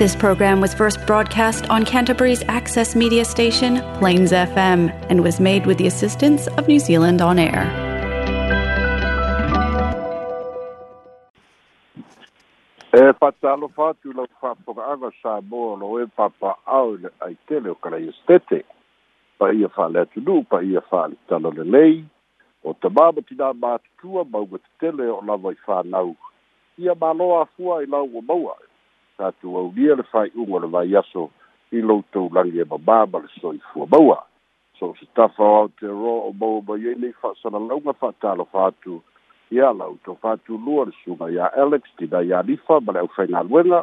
This program was first broadcast on Canterbury's access media station, Plains FM, and was made with the assistance of New Zealand On Air. E lo e Pa ia pa ia talo le lei. O te te o Ia i o tatou aulia le fai'uga o le vaiaso i loutou lagi e mamā ma le soifua maua so se tafa o aotearoa o maua mai ai lei fa'asalalauga fa'atalofa atu ia lautou fa'atulua le suga iā alex tinā iā lifa ma le ʻaufaigaluega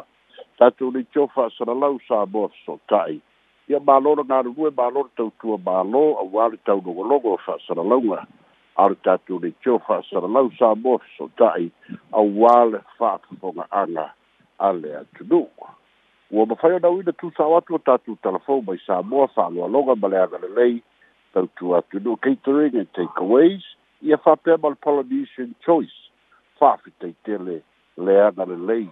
tatou leitio fa'asalalau sa moa fesoota'i ia mālō la galulue mālō le tautua mālō auā le taulogologo o fa'asalalauga ao le tatou leitio fa'asalalau sa moa fesoota'i auā le fa'afofoga'aga ale atu nu. Ua mawhai o nau ina tu sa watu o tatu telefon mai sa mua sa alua longa ma lea gale lei tau tu atu nu catering and takeaways ia whapea mal Polynesian Choice whaafi tei tele lea gale lei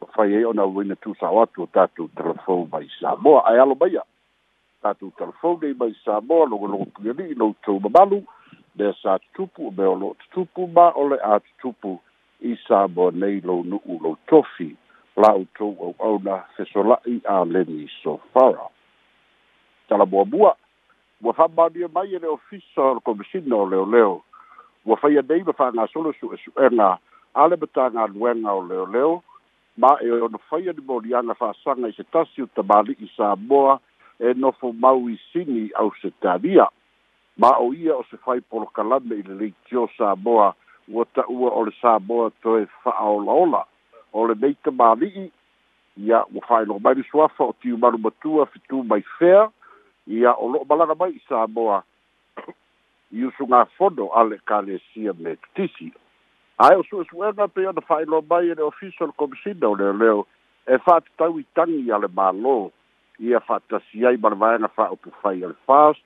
mawhai e o nau ina tu sa watu o tatu telefon mai sa mua ai alo maia tatu telefon nei mai sa mua longa longa pungani ino tau mamalu Dea sa tupu, mea o lo tupu, ma ole a tupu, isa bo nei lo nu u lo tofi, lautou auauna fesola'i a leni sofara talamuamua ua fa'amalia mai e le ofisa o le komisina o leoleo ua faia nei ma fa'agasolo su'esu'ega a le matagaluega o leoleo ma e ona faia limoliaga fa'asaga i se tasi o tamāli'i sa moa e nofo mau i sini ausetalia ma o ia o se fai polokalame i le leitio sa moa ua ta'ua o le sa moa toe fa'aolaola o le meita mālii ia ua faailoga mai le suafa o tiumalu matua fitu mai fea ia o lo'o malaga mai i sa moa i usugafono a le kalesia me tutisi ae o suʻesuʻega pe ona faailoa mai e le ofisa o le komisina o leoleo e faatatau i tagi a le mālō ia faatasi ai ma le vaega faaupu fai a le fast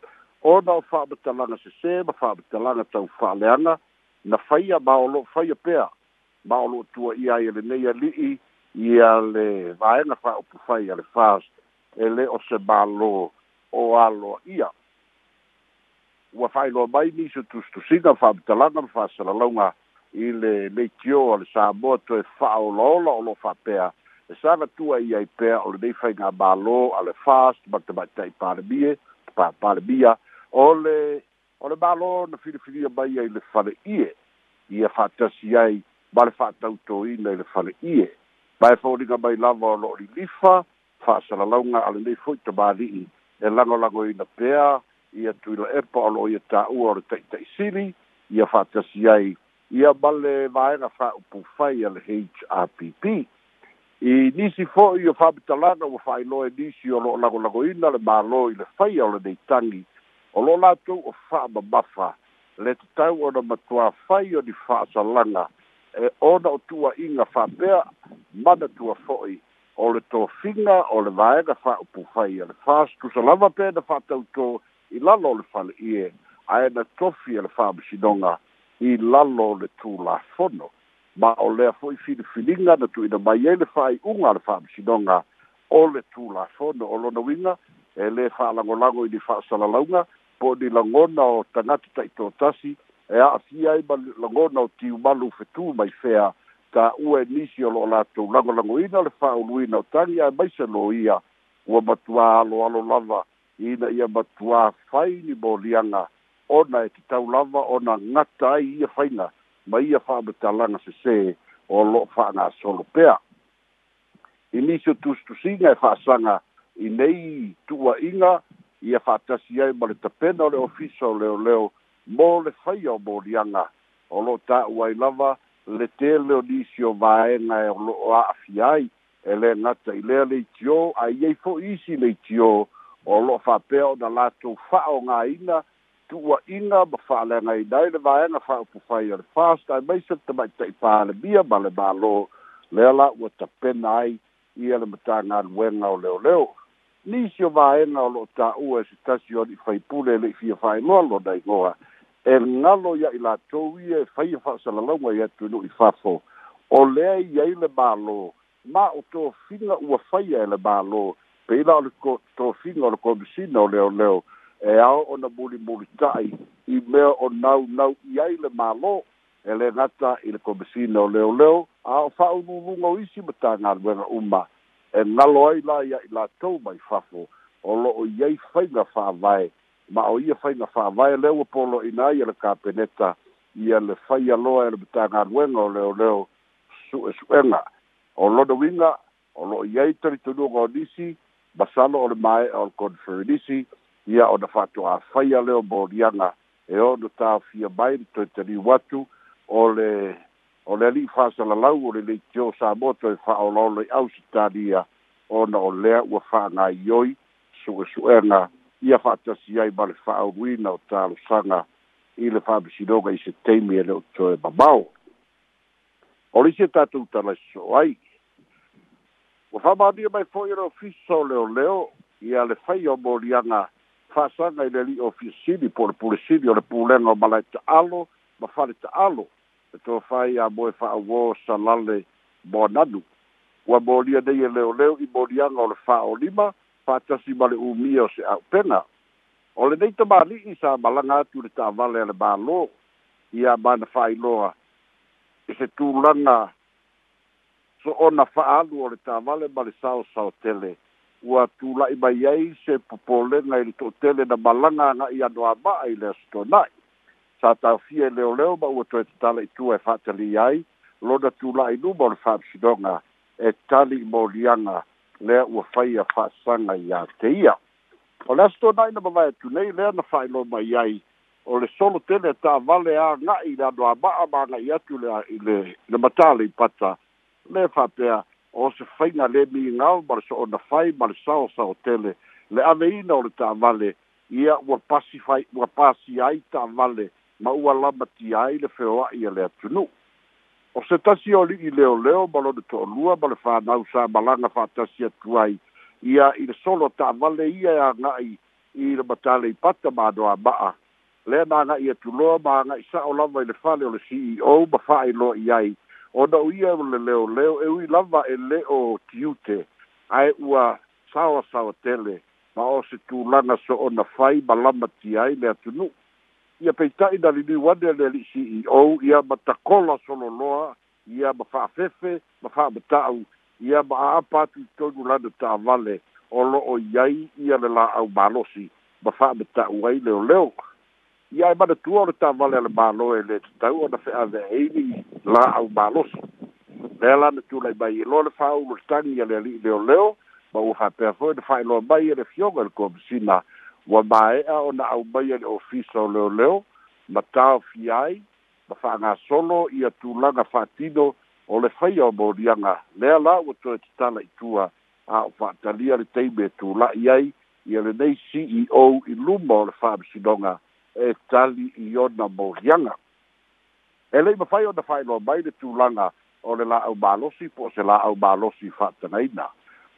ona o faamatalaga sesē ma faamatalaga tau faaleaga na faia ma o loo faia pea ma o loo tuaia ia lenei ali'i ia le vaega fa'aupufai a le fas e lē o se mālō o aloa'ia ua fa'ailoa mai niso tusitusiga fa'amatalaga ma fa'asalalauga i le leitio a le samoa toe fa'aolaola o loo fa'apea e sa tu tuaia ai pea o lenei faigā mālō a le fas ma te ma'ita'i palemie pa palemia o le o le mālō na filifilia mai ai le fale'ie ia fa'atasi ai ma le fa'atautoina i le fale'ie mae fa'oliga mai lava o lo'o lilifa fa'asalalauga a lenei fo'i tamāli'i e lagolagoina pea ia tuila epa o lo'o ia tā'ua o le ta'ita'i sili ia fa'atasi ai ia ma le vaega fa'aupu fai a le hrpp i nisi fo'i o fa'amatalaga ua fa'ailoa e nisi o lo'o lagolagoina le mālō i le faia o lenei tagi o lo'o latou o fa'amamafa le tatau ona matuā fai o ni fa'asalaga e ona o tua inga whapea, mana tua fo'i, o le tō whinga, o le vaega wha upu whai, e le whas, tu sa lava pēna wha tau tō, i lalo le whale ie, a e na tofi e le wha mishinonga, i lalo le tū la fono, ma o le lea fo'i fili filinga, na tu ina mai e le whai unga le wha mishinonga, o le tū la fono, o lona winga, e le wha lango lango i ni wha salalaunga, po ni langona o tangata i tō tasi, e fi ai ma lagona o tiumalu fetū mai fea ta ua e nisi o lango latou lagolagoina le fa'auluina o tagi mai se lo ia ua matuā aloalo lava ina ia matuā fai ni moliaga ona e tatau lava ona gata ai ia faina ma ia se sesē o lo'o fa'agasolo pea i nisi o tusitusiga e sanga i nei tua inga ia fa'atasi ai ma le tapena o le ofisa o leoleo leo, mō le whai o mō rianga o lo tā uai lava le te leo nisio vāenga e lo o aafi ai e le ngata i lea le tio a i ei fo isi le tio o lo whapea o na lātou whao ngā ina tua inga ma wha le ngai nai le vāenga whao pu whai o le fast ai maisa te mai tei pā le bia ma le mālo le ala ua ta pena ai i ele mata ngā nuenga o leo leo nisio vāenga o lo tā ua e si tasio ni whai pūle le i fia whai loa lo nai ngoa e ngalo ya ila towi e fai fa sala longa ya tu no i fa ya ile balo ma o to fina u fa ya ile balo pe la ko to fina ko bsino e le ole e a o na buli buli tai i me o na na ya ile malo e le nata il ko bsino le ole a fa u mu mu ngo isi mata ngal wera umma e ngalo ila ya ila tou mai fafo fo o lo o ye fai na fa vai ma o ia fai na fa vai le o polo ina ia le kapeneta ia le fai aloa ia le betanga luenga o leo leo su e suenga o lodo winga o lo ia i tari tunu o nisi basalo o le mai o le konferenisi ia o na fatu a fai a leo bo rianga e o no ta fia mai ni toi tari watu o le o le li fa sala lau o le li tio sa moto e fa o lo le au sitadia o na o lea ua fa ngai yoi su e suenga ia ia fa'atasi ai ma le fa'aauluina o talosaga i le fa'amisinoga i setaimi e le o toe mamao o lisi e tatou talaso ai ua fa'amaonia mai fo'i e le ofisa o leoleo ia le fai o moliaga fa'asaga i le ali'i ofisini po le pulesini o le pulega o malae ta'alo ma fale ta'alo e tofā ia moe fa'auō salale moananu ua molia nei e leoleo i moliaga o le fa'aolima fatasi male umio se au pena. O le neita mali i sa malanga atu le ta vale ale ba lo, i a mana fai loa, i e se tūlanga so ona faalu o le ta vale male sao sao tele, ua tūla i mai ei se popole nga i to tele na malanga nga i anu a maa i le asto nai. Sa tau fie leo leo ma ua tue te tala i tua e fatali i ai, lona tūla i numo le fapsidonga e tali i molianga i lea ua faia fa'asaga iā te ia o le asitona'i na mavae atu nei lea na mai ai o le solo tele ta'avale aga'i le ano ama'a maga'i atu le le le pata, le ipata le fa'apea o se faiga lē migao ma le so fai ma le sao sao tele le aveina o le ta'avale ia ua pasi fai ua ma ua lamatia ai le feoa'i le o se tasi o li'i leoleo ma lona to'alua ma le fānau sa malaga fa'atasi atu ai ia i le solo ta'avale ia e aga'i i le matalei pata ma ano aba'a lea na aga'i atuloa ma aga'i sa'o lava i le fale o le ceo ma fa'ailoa i ai o na'u ia o le leoleo e ui lava e lē o tiute ae ua saoasaoa tele ma o se tulaga so'ona fai ma lama ti ai le atunu'u ia peita'i na liliu ane le ali'i ceo ia ma takola sololoa ia ma fa'afefe ma fa'amata'u ia ma a'apa atu i tonu lana ta'avale o lo'o i ai ia le la'au malosi ma fa'amata'u ai leoleo ia e manatua o le ta'avale a le māloe le tatau ona fe'ave'aili la'au malosi lea lana tulai mai e loa le fa'auloletagi ia le ali'i leoleo ma ua fa'apea foi le fa'ailoa mai e le fioga i le komisina ua mae'a o na aumai a le ofisa o leoleo ma taofi ai ma fa'agasolo ia tulaga fa'atino o le faia o moliaga lea la ua toe tatala itua a o fa'atalia le taime e tula'i ai ia lenei ceo i luma o le fa'amisinoga e tali i ona moliaga e le'i mafai ona fa'ailoa mai le tulaga o le la'au malosi po o se la'au malosi fa'atanaina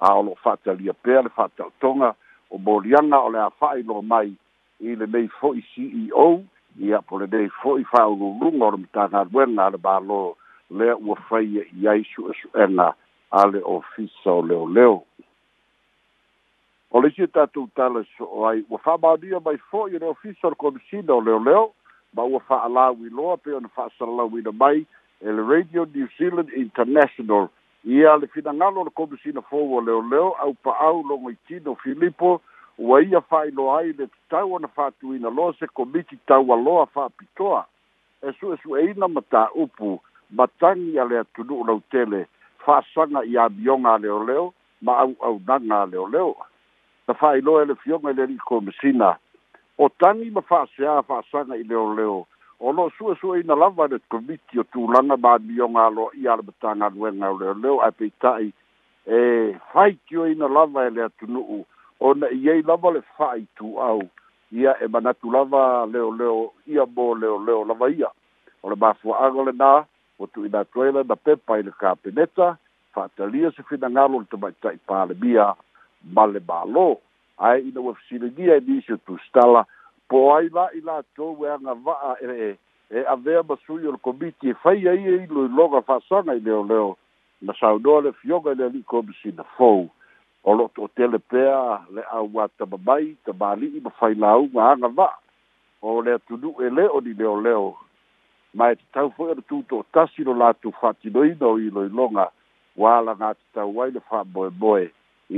a o lo'o fa'atalia pea le fa'ata'otoga o boliana o le a fa'ailoa mai i lenei fo'i ceo ia po lenei fo'i fa'aululuga o le matagaluega a le mālō lea ua faia i ai su'esu'ega a le ofisa o leoleo o le isi tatou tala so'o ai ua fa'amaonia mai fo'i o le ofisa o le komisina o leoleo ma ua fa'alauiloa pe ona fa'asalalauina mai e le radio new zealand international ia le finagalo o le na fou o leoleo au pa'au logo i tino filipo ua ia fa'ailoa ai le tatau ona fa'atuina loa se komiti taualoa fa'apitoa e suʻesuʻeina ma tāupu ma tagi a le atunu'u lau tele fa'asaga i amioga a leoleo ma au'aunaga a leoleo na fa'ailoa e le fioga i le ali'i komisina o tagi ma fa'aseā fa'asaga i leoleo leo o lo sua sua ina lava de committee o tulanga ba bionga lo ia le tanga lo nga le le apitai e fai ki o ina lava e le tunu u o na ye lava le fai tu au ia e mana tu lava le le ia bo le le lava ia o le bafu agole na o tu ina tuela na pepa ile ka peneta fa talia se fina ngalo te mai tai pa le bia male balo ai ina wafsi le dia e disu tu stala po ai la'i latou e agava'a e, e e avea masui o le komiti e fai ai e iloiloga fa'asaga i leoleo na saunoa le fioga i le ali'i komisina e fou o lo'o to'otele pea le auā tamamai tamāli'i ma failauga agava'a o le atunu'e lē o ni leoleo ma e tatau fo'i ona tuto'atasi lo latou fa'atinoina o iloiloga ua alaga tatau ai le fa'amoemoe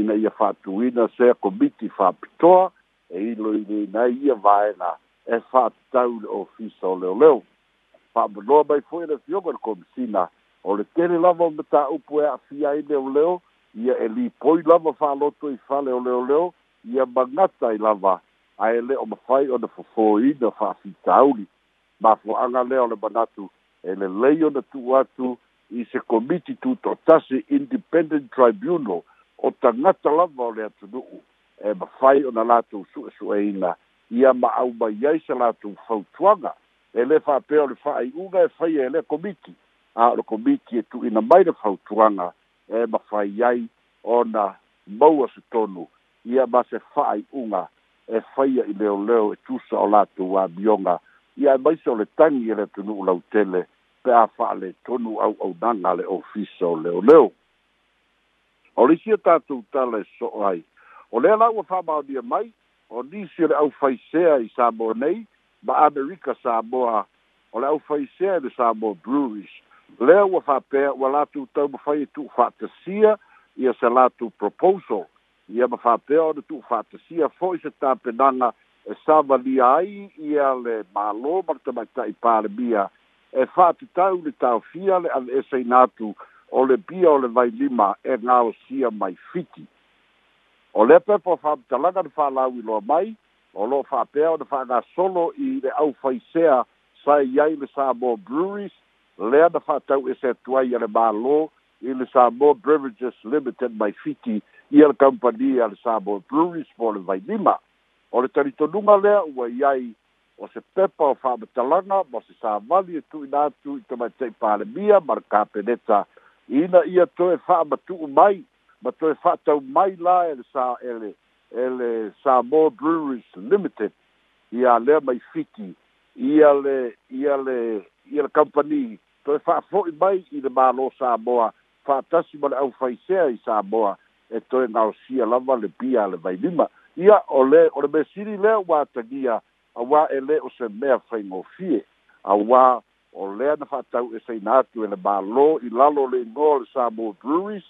ina ia fa'atuina se komiti fa'apitoa heiloi na ia vaega e fa'atatau le ofisa o leoleo fa'amanoa mai foi na fioga le komisina o le tele lava o mataupu e a'afia leo leoleo ia e poi lava fa'aloto i fale o leoleo ia magata i lava ae lē o mafai ona fofoina fa'afitauli mafo'aga lea o le manatu e lelei ona tu'u atu i se komiti tuto'atasi independent tribunal o tagata lava o le atunu'u e ma fai ona latu su su e ina ia ma au ba ia se latu fau tuanga e le fa pe o le fa ai uga e fai e le komiti a le komiti e tu ina mai le fau tuanga e ma fai ai ona maua su tonu ia ma se fa ai uga e fai ai leo leo e tusa o latu a bionga ia e mai se o le tangi e le tunu ulau tele pe a fa le tonu au au nanga le ofisa o leo leo o le sia tatu tala e so ai o lea la ua fa'amaonia mai o nisi o le ʻaufaisea i samoa nei ma amerika samoa o le ʻaufaisea i le samoa breweries lea ua fa'apea ua latou taumafai e tu'ufa'atasia ia se latou proposal ia ma fa'apea ona tu'ufa'atasia fo'i se tapenaga e savalia ai ia le mālō ma le tamaita'i palemia e fa'atatau le taofia le ale esaina atu o le bia o le vailima e gaosia mai fiti o le pe po fa talaga de fa la wi lo mai o lo fa pe o de fa na solo i le au fai sea sai ya i le sa bo breweries le de fa tau e se tua i le balo i le sa bo beverages limited by fiti i le company i le sa bo breweries po le vai lima o le tarito nunga le u ai ai o se pepa o fa talaga mo se sa mali e tu ina tu i te mai te pa le mia mar ka peneta ina ia to e fa matu mai ma toe fa'atau mai la ele sa ele ele samo breweries limited ia lea mai fiti ia le ia le ia le company toe fa'afo'i mai i le mālo samoa fa'atasi ma le ʻaufaisea i samoa e toe gaosia lava le pia a le vailima ia o le o le mesili lea ua tagia auā e lē o se mea faigofie auā o lea na fa'atau e saina atu e le mālō i lalo le igo le samo breweries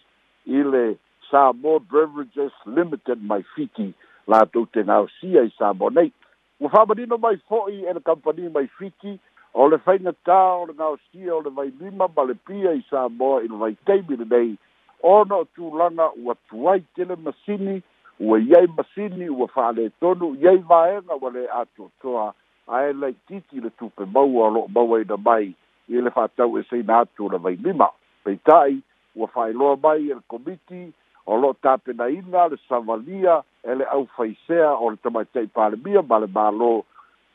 ile Samoa Beverages Limited mai fiti latou te gaosia i Samoa nei. Ua fa'amanino mai fo'i e le kampani mai fiti o le faigatā o le gaosia o le vai lima ma le pia i Samoa i le vaitaimi lenei ona o tulaga ua tu tele masini ua iai masini ua fa'aletonu iai vaega ua lē atoatoa ae laitiiti le tupe maua lo lo'o maua ina mai i le fa'atau e saina le vai lima pei. peita'i ua faailoa mai e le komiti o loo tapenaina le savalia e le aufaisea o le tamaitai palemia ma le mālō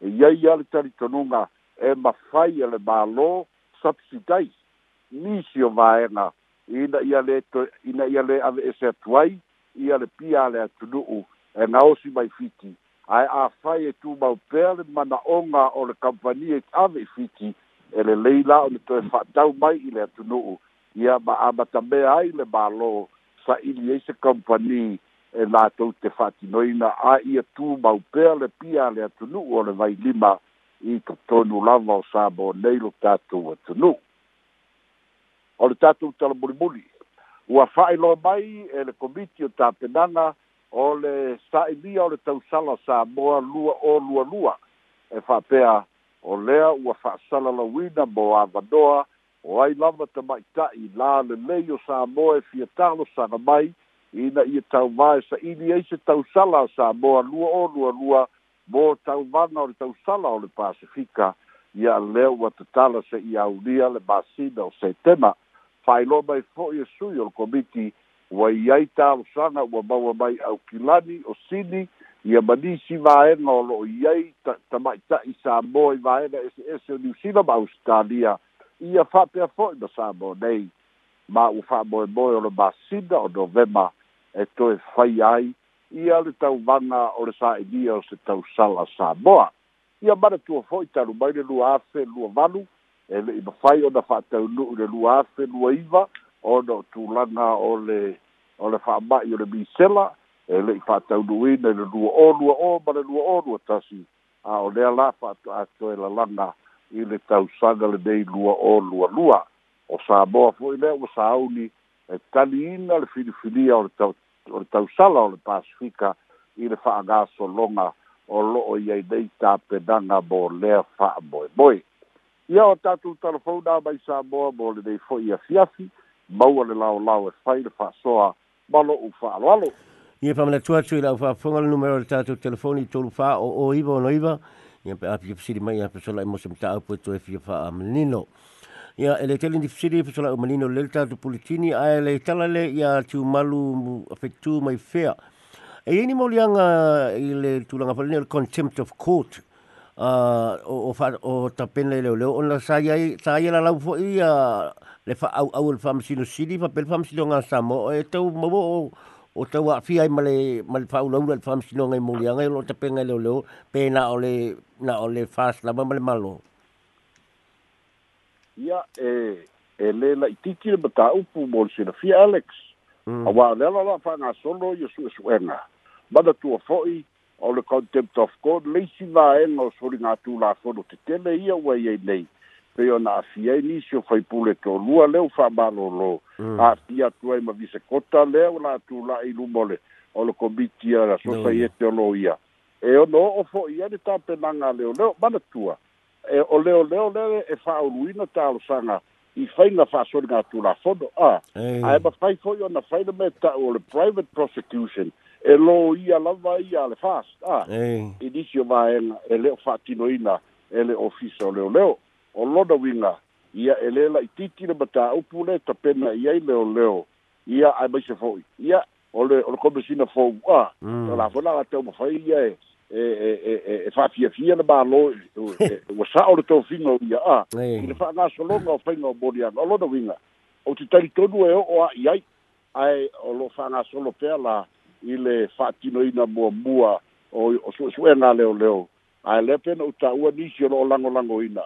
e iaia le talitonuga e mafai e le mālō subsidi nisi o vaega ina ia le to ina ia le ave ese atu ai ia le pia le atunu'u e gaosi mai fiti ae afai e tumau pea le manaoga o le kampania e ave i e fiti e le leila o le toe fa'atau mai i le atunu'u ia ma amatamea ai le mālō saʻili ai se kompani e latou te faatinoina a ia tumau pea le pia a le atunuu o le vailima i totonu lava o sa mo nei lo tatou atunuu o le tatou talamulimuli ua faailoa mai e le komiti o tapenaga o le saʻilia o le tausala sa moa lua o lualua e faapea o lea ua faasala lauina mo avanoa o ai lava i la lelei sa samoa e fia talo saga mai ina ia tauvā e ta ai se tausala a lua o lualua mo ta o le tausala o le pasifika o ta ta la se i aulia le da o se tema mai i e su i o le komiti ua i ai talosaga ua maua mai kilani o sini ia manisi vaega o lo i ai mai ta i vaega eseese o ma australia ia fa'apea fo'i ma sa mo nei ma ua fa'amoemoe o le masina o novema e toe fai ai ia le tauvaga o le sa'inia o se tausala sa moa ia manatua fo'i taru mai le lua afe lua valu e le'i mafai ona fa'ataunu'u le lua afe lua iva ona o tulaga o le o le fa'ama'i o le misela e le le'i fa'ataunu'uina i le lua olua o ma le lua olua tasi a o lea la fa'atoe lalaga i le tausaga lenei lua o lualua o saboa foʻi lea ua sauni e taliina le filifilia o le tausala o le pasifika i le faagasologa o loo i ai nei tapenaga mo lea faamoemoe ia o tatou talafouna mai saboa mo lenei foʻi afiafi maua le laolao e fai le faasoa ma loʻu faaaloalo ia famanatu atu i laʻu faafoga le numero le tatou telefoni tolufā o o iva o noiva ia pe api fesili mai ia pesola i mo se mitaau po toe fia faamalino ia e le tele ni fesili pesola umalino le le tatou pulitini ae le tala le ia tiumalu afetu mai fea e eh, iai ah, ni mauliaga i le tulaga falene o le contempt of court uh, o, o, o tapena i leoleo ona sa iai lalau foʻi ia le faaauau le faamasino sili faapele faamasinoga sa e eh, tau mauoo o tau a fi ai male male fa ulau le fam sino ngai mo lia ngai lo te penga le lo pe na ole na ole fast ba male malo ya e e le la tiki le bata u pu bol na fi alex mm. a wa le la fa na solo yo su su ena ba da tua foi o le contempt of god le si va e no so ringa tu la fo do te tele ia wa ye nei pe ona afia i nisi o faipule tolua lea u fa'amālōlō aafia mm. atu ai ma visekota lea ua latula'i luma ole o le komiti ala sosaiete o lo ia e ona o'o fo'i ai le tapenaga a leoleo manatua e o leoleo lea e fa'aoluina talosaga i faiga fa'asoliga tulafono a ae mafai fo'i ona fai le meta'u o le private prosecution e lo ia lava ia le fast a inisi o vaega e le o fa'atinoina e le ofisa o leoleo o lona winga ia elela lē la'itiiti le mataupu le tapena i ai leoleo ia ai maise fo'i ia o le o le komesina fou a lafoi mm. la gatau mafai ia e e e e e fa fia fia na balo e, e, e, o sa o to fino ia a ne fa na so longa o fino o bodia o lo winga o ti tali to due o a ai ai o lo fa na so lo pe la ile fa ti no ina mo mua o suena su su le o ai le pe no ta u ni si lo lango lango ina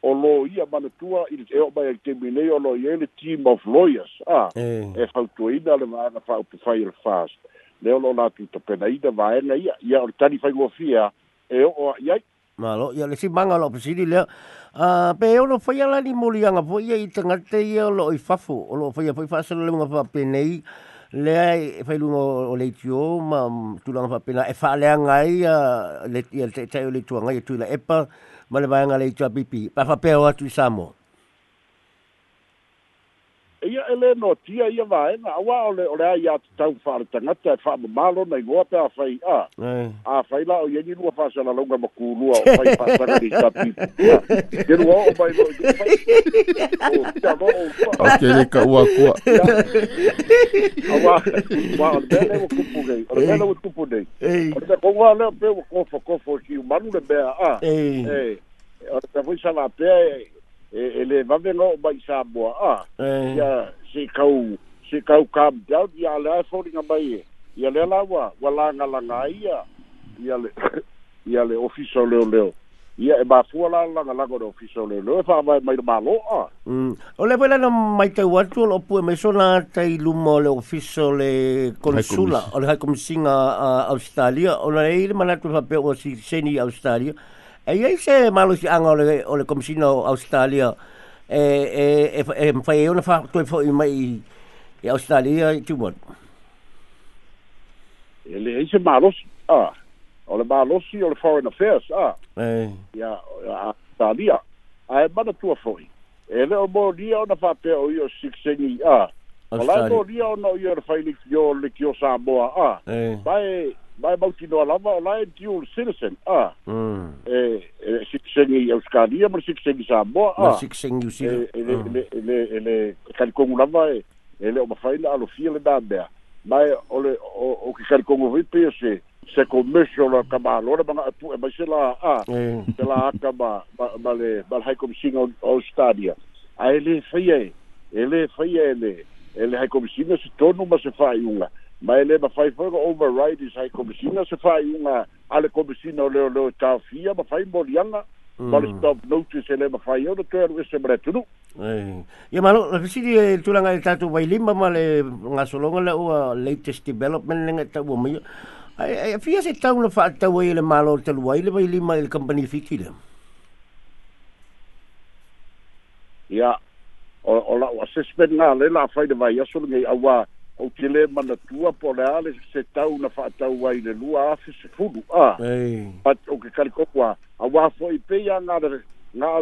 o lo ia manatua i le eo mai te minei o lo ia team of lawyers a e fautuina le maana fa upu fai le fas le olo la tu tapena i da vaena ia ia o tani fai ngofia e o a iai malo ia le simanga lo pesiri le a pe e olo fai ala ni muli anga po ia i tangate ia lo i fafu o lo fai a fai fasa le munga fa penei le ai fai lunga o le tio ma tulanga fa pena e fa le anga ia le tia le tia le tia le tia le tia le tia le ma le vaega pipi pa faapea o atu i sa mo ia e lē tia ia vaega aua ole o le a iā tatau fa'aletagata e fa'amamālo na igoa pe afai a eh. afai la o iagi lua fa'asalalauga makulua o fai fa'ataga i tapipua ke lua o'o mai lo'i o kele ka'ua a aua ua o le mea le ua tupu nei o le mea le ua tupu nei o le tekouga lea pe ua kofokofo kiumalu le mea a e o le tafoi salapea E, e le vave no mai sa boa a ya eh. si kau si kau ka dau ya le fori na bai ya e. le la wa wala nga e la nga ya ya le ya mm. le ofiso le le ya e ba fuo la la nga la go ofiso le le fa mai mai ma lo a o le vela no mai te wa tu lo pu me so na te lu mo le ofiso le consula o le ha komisinga a australia o le ile mana tu fa pe o si seni australia E ia se malo si anga ole, ole komisina o Australia, e, e, e, e mwhai e ona whaku toi fwoi mai i, i Australia i tūmon. E le eise malo si, a, ah. ole malo si ole foreign affairs, a, ah. e. ia Australia, a e mana tua fwoi. E le o mo ria ona whape o io siksengi, a, ah. Australia. Ola e mo ria ona o io rafai ni kio le kio Samoa, a, ah. e. Bae, mai mau tino alava o lai dual citizen a mm. e e sikisengi i Euskalia ma sikisengi Samoa a ma sikisengi usi e, e le e, e kalikongu lava e e le o mawhaina alo fia le dambea mai o le o ki kalikongu vipi se se komisio la kama lora ma atu e mai se la a se la aka ma ma le ma le haiko misinga o stadia a e le fai e e le fai e le e le haiko misinga se tonu ma se fai unga e mai le mafai foi ga override sai komisina se fai unga ale komisina leo leo tafia mafai molianga Mm. stop notice ele mafai o te ru e se bretu no. Eh. Ya malo, le si e tulanga e tatu vai limba male nga solonga le o latest development le ngata o mai. Ai ai fia se tau le fa tau e le malo te lu vai le vai limba e le company fiki le. Ya. O o la assessment nga le la fai de vai ya solonga i awa o ke le mana tua po le ale se tau na fa tau ai le lua afi se fulu a pat o ke kari koko a a wa fo i pe ya nga re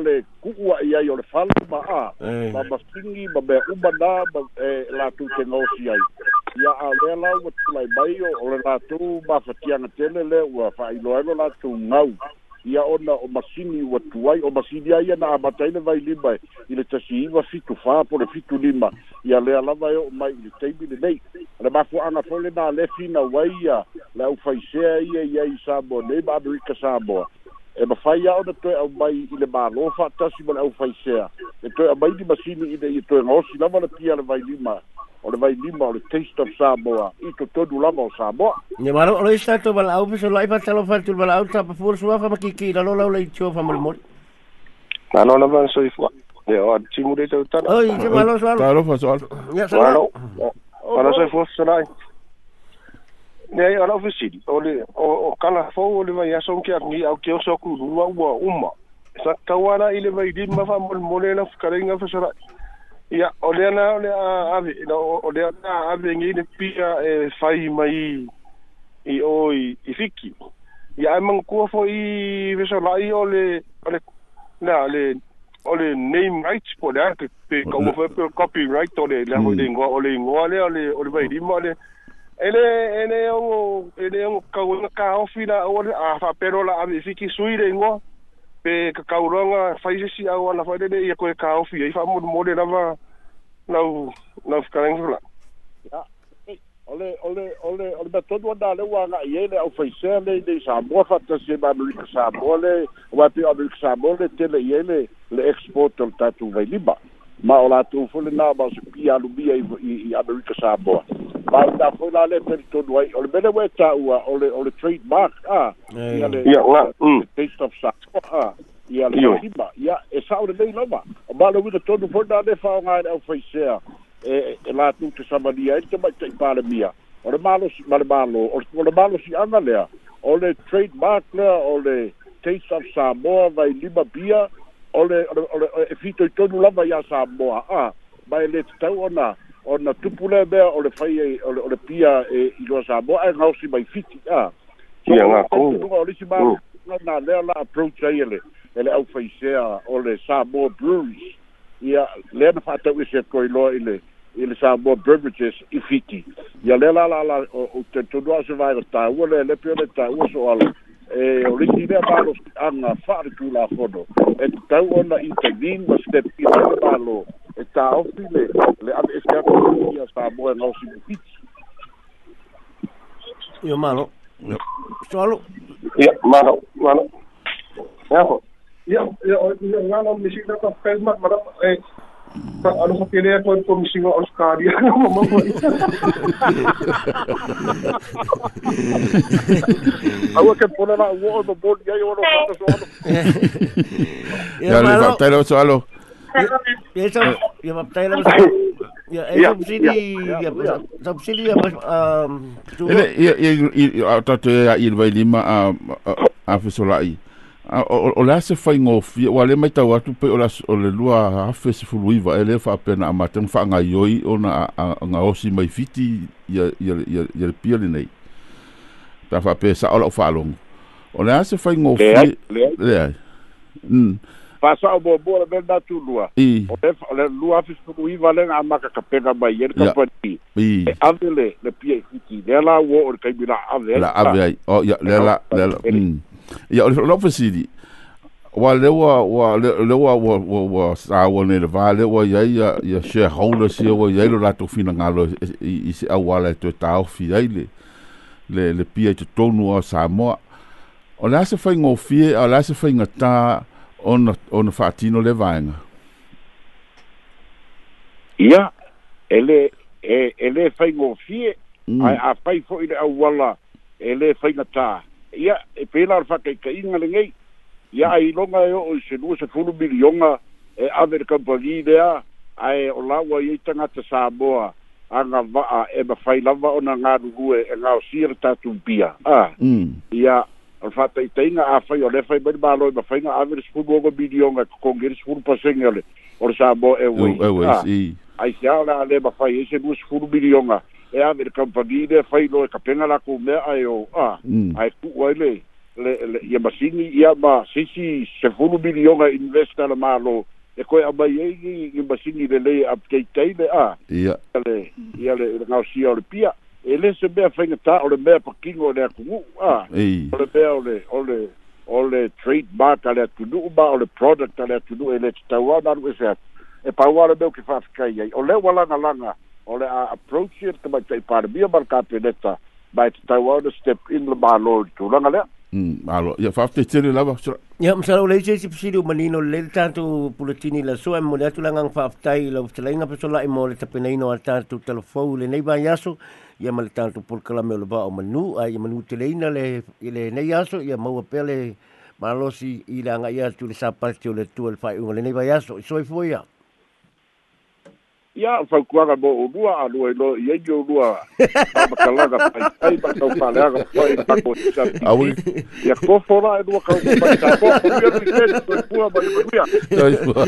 le kukua i ai o le falu ma a hey. ma masingi ma mea uma na ma e la tu te ngosi ai ia a lea lau wa tulai mai o le la tu ma fatia na tele le ua fa ilo ano la tu ngau ia ona o masini ua tuai o masini ai ana amataina vai lima i le tasi iva fitu fā pole fitu lima ia lea lava eo mai i le taimi lenei a le mafoaga foi le malefi na uai ia le aufaisea ia i ai samoa nei ma amerika samoa e mafai a ona toe au mai i le mālō faatasi ma le au faisea e toe au mai lima sini i le ia toe gaosi lava le pia le vailima o le vailima o le taste of samoa i totonu lava o samoa ia malo o lo isa tou valaau pesolai faatalo faatulu valaau tapafuolasuafa makiki lalo lau laitioa famolimoli nano lava soifua e o atimu le tautana oi ia malo soalo alofa soalo ia sa alo ala soifua sosolai ne ai ala ofisi o le o o kala fo o le mai aso ke ni au ke oso ku rua ua uma sa tawana ile mai di mafa mol mole la fkarenga fesara ya o le na o le a no o le na a ave ngi ne pia e fai mai i o i, i fiki ya ai mang kua fo i fesara i o le o le na le o le name rights po le a te pe kaumofo e pe copyright o le hmm. le ingoa o le ingoa le o le o le vai di mo le, le, le, le, le, le, le, le ele ele o um, ele o kaunga um ka ofina o a fa perola a fiki suire ngo pe ka kaunga fa isi si au ala fa dele ia koe ka ofia i fa mo mo le lava na u na u ka ngula ya ole ole ole ole ba todo da le wa na ye le au fa se le de sa mo fa ta se ba mo ka sa mo le wa pe a mo ka sa mo le tele ye le le export tatu vai liba ma o latou fole na ma se pi alubia i, i, i amerika saboa ma ina foi la le peritonu ai o le mele ue taua o le o le trademark a eh. ia le mm. taste of saboa ia le hima ia e sa o le nei lava o malo wina tonu foi na le faonga ai au faisea e, e latou te samania e te mai tei pale mia o le malo si male malo o le, o le malo si anga lea o le trademark lea o le taste of saboa vai lima bia ole ole ole e fito i tonu lava ia sa moa a ah, mai le tau ona ona tupule be ole fai e, ole ole pia e i lo sa moa e ngau si mai fiti a ah. ia nga ko o le si ma mm. na na le la approach ai ele ele au fai se a ole sa moa brews ia le na fa tau se ko i lo ile ile sa moa beverages i fiti ia le la la la o te tonu a se vai o tau ole le pio le tau o so ala e o lisi lea malosi'aga fa'aletulafono e tatau ona i tailin ma step ina te palo e tāofi le le ave eseako ia samoa e gaosimufiti ia malo Solo ia malo malo ia ia ia ia galo misi lata pei ma malaa ano sa telephone ko, missing a Oscaria. Ano mo Awa board gaya yo ano Ya le va pero solo. Eso ya va Yo Ya, el ya, Yo ya, ya, ya, ya, ya, ya, ya, ya, ya, ya, ya, o le ase faigofi ua le mai tau atu pe o le lua afe sefuluiva e le faapena amatega faagai oi ona agaosi mai fiti ia le pia lenei faapea saʻo lau faalogo o le a se faigofi leai faasao na tulua le lua afe sefuluiva lega amakakapega mai e le kapani e ave le le pia i e fiti lea la ua le kaimila ave la'ave ya o lo fa sidi wa le wa wa le wa wa wa sa wa ne le vale wa ya ya ya she hola si wa ya lo la to fina ngalo e, e, i se a wa le to ta o fi ya le le le pi e to no sa mo o la se fa ngo fi o la se fa nga ta on on fa ti no le vanga ya ele e ele fa ngo fi mm. a fa fo ile a wala ele fa nga ta ia e pela ar faka ka inga le ngai ia ai longa e o se lua se fulu milionga e ave de kampagi dea ai o lawa i tanga te Samoa anga vaa e ma fai lava ona ngā rugue e ngā mm. o sira tatu pia ia ar faka i tainga a fai o lefai bani malo e ma fai nga aver de sfulu oga milionga ka kongiri sfulu pasengele o le Samoa e wei e e ai se ala le ma fai e se lua sfulu milionga e ave le kampani le fai lo e kapenga la ku mea ai o a mm. ai ku wai le le le ia masini ia ma sisi se fulu milionga investa la malo e koe a mai ei i i masini le le ap kei teile a ia le ia le le ngau si le pia e le se mea fai ngata o le be pa kingo le a kumu a o le mea o le o le o le trademark a le atunu ma o le product a le atunu e le tatawa naru e se e pa wala meu ki fafikai ai o le na la na o le a ah, approach e te mai part palemia ma le kapeneta mai te tau au le step in le malo i tulaga lea alo ia faafetaitere lava ia ya o le isi si si umanino manino le tatou pulutini la e mo le atu ah, lagaga la lau fetalaiga e mo le al o a le tatou ya lenei vaiaso ia ma le tatou polokalame o le vaao manu a le manu le le lenei aso ia ya maua pea le malosi i ya le agaʻi atu le sa paleti o le o le faaiʻuga lenei vaiaso i soe foi ya. ia faukuaga mo ulua aluailo i ai o lua amakalaga paitai makaufaleaga fai pakotisa aui ia kofo la e lua kaumapaitakofo ia tuiteni toipua mai manuia toipua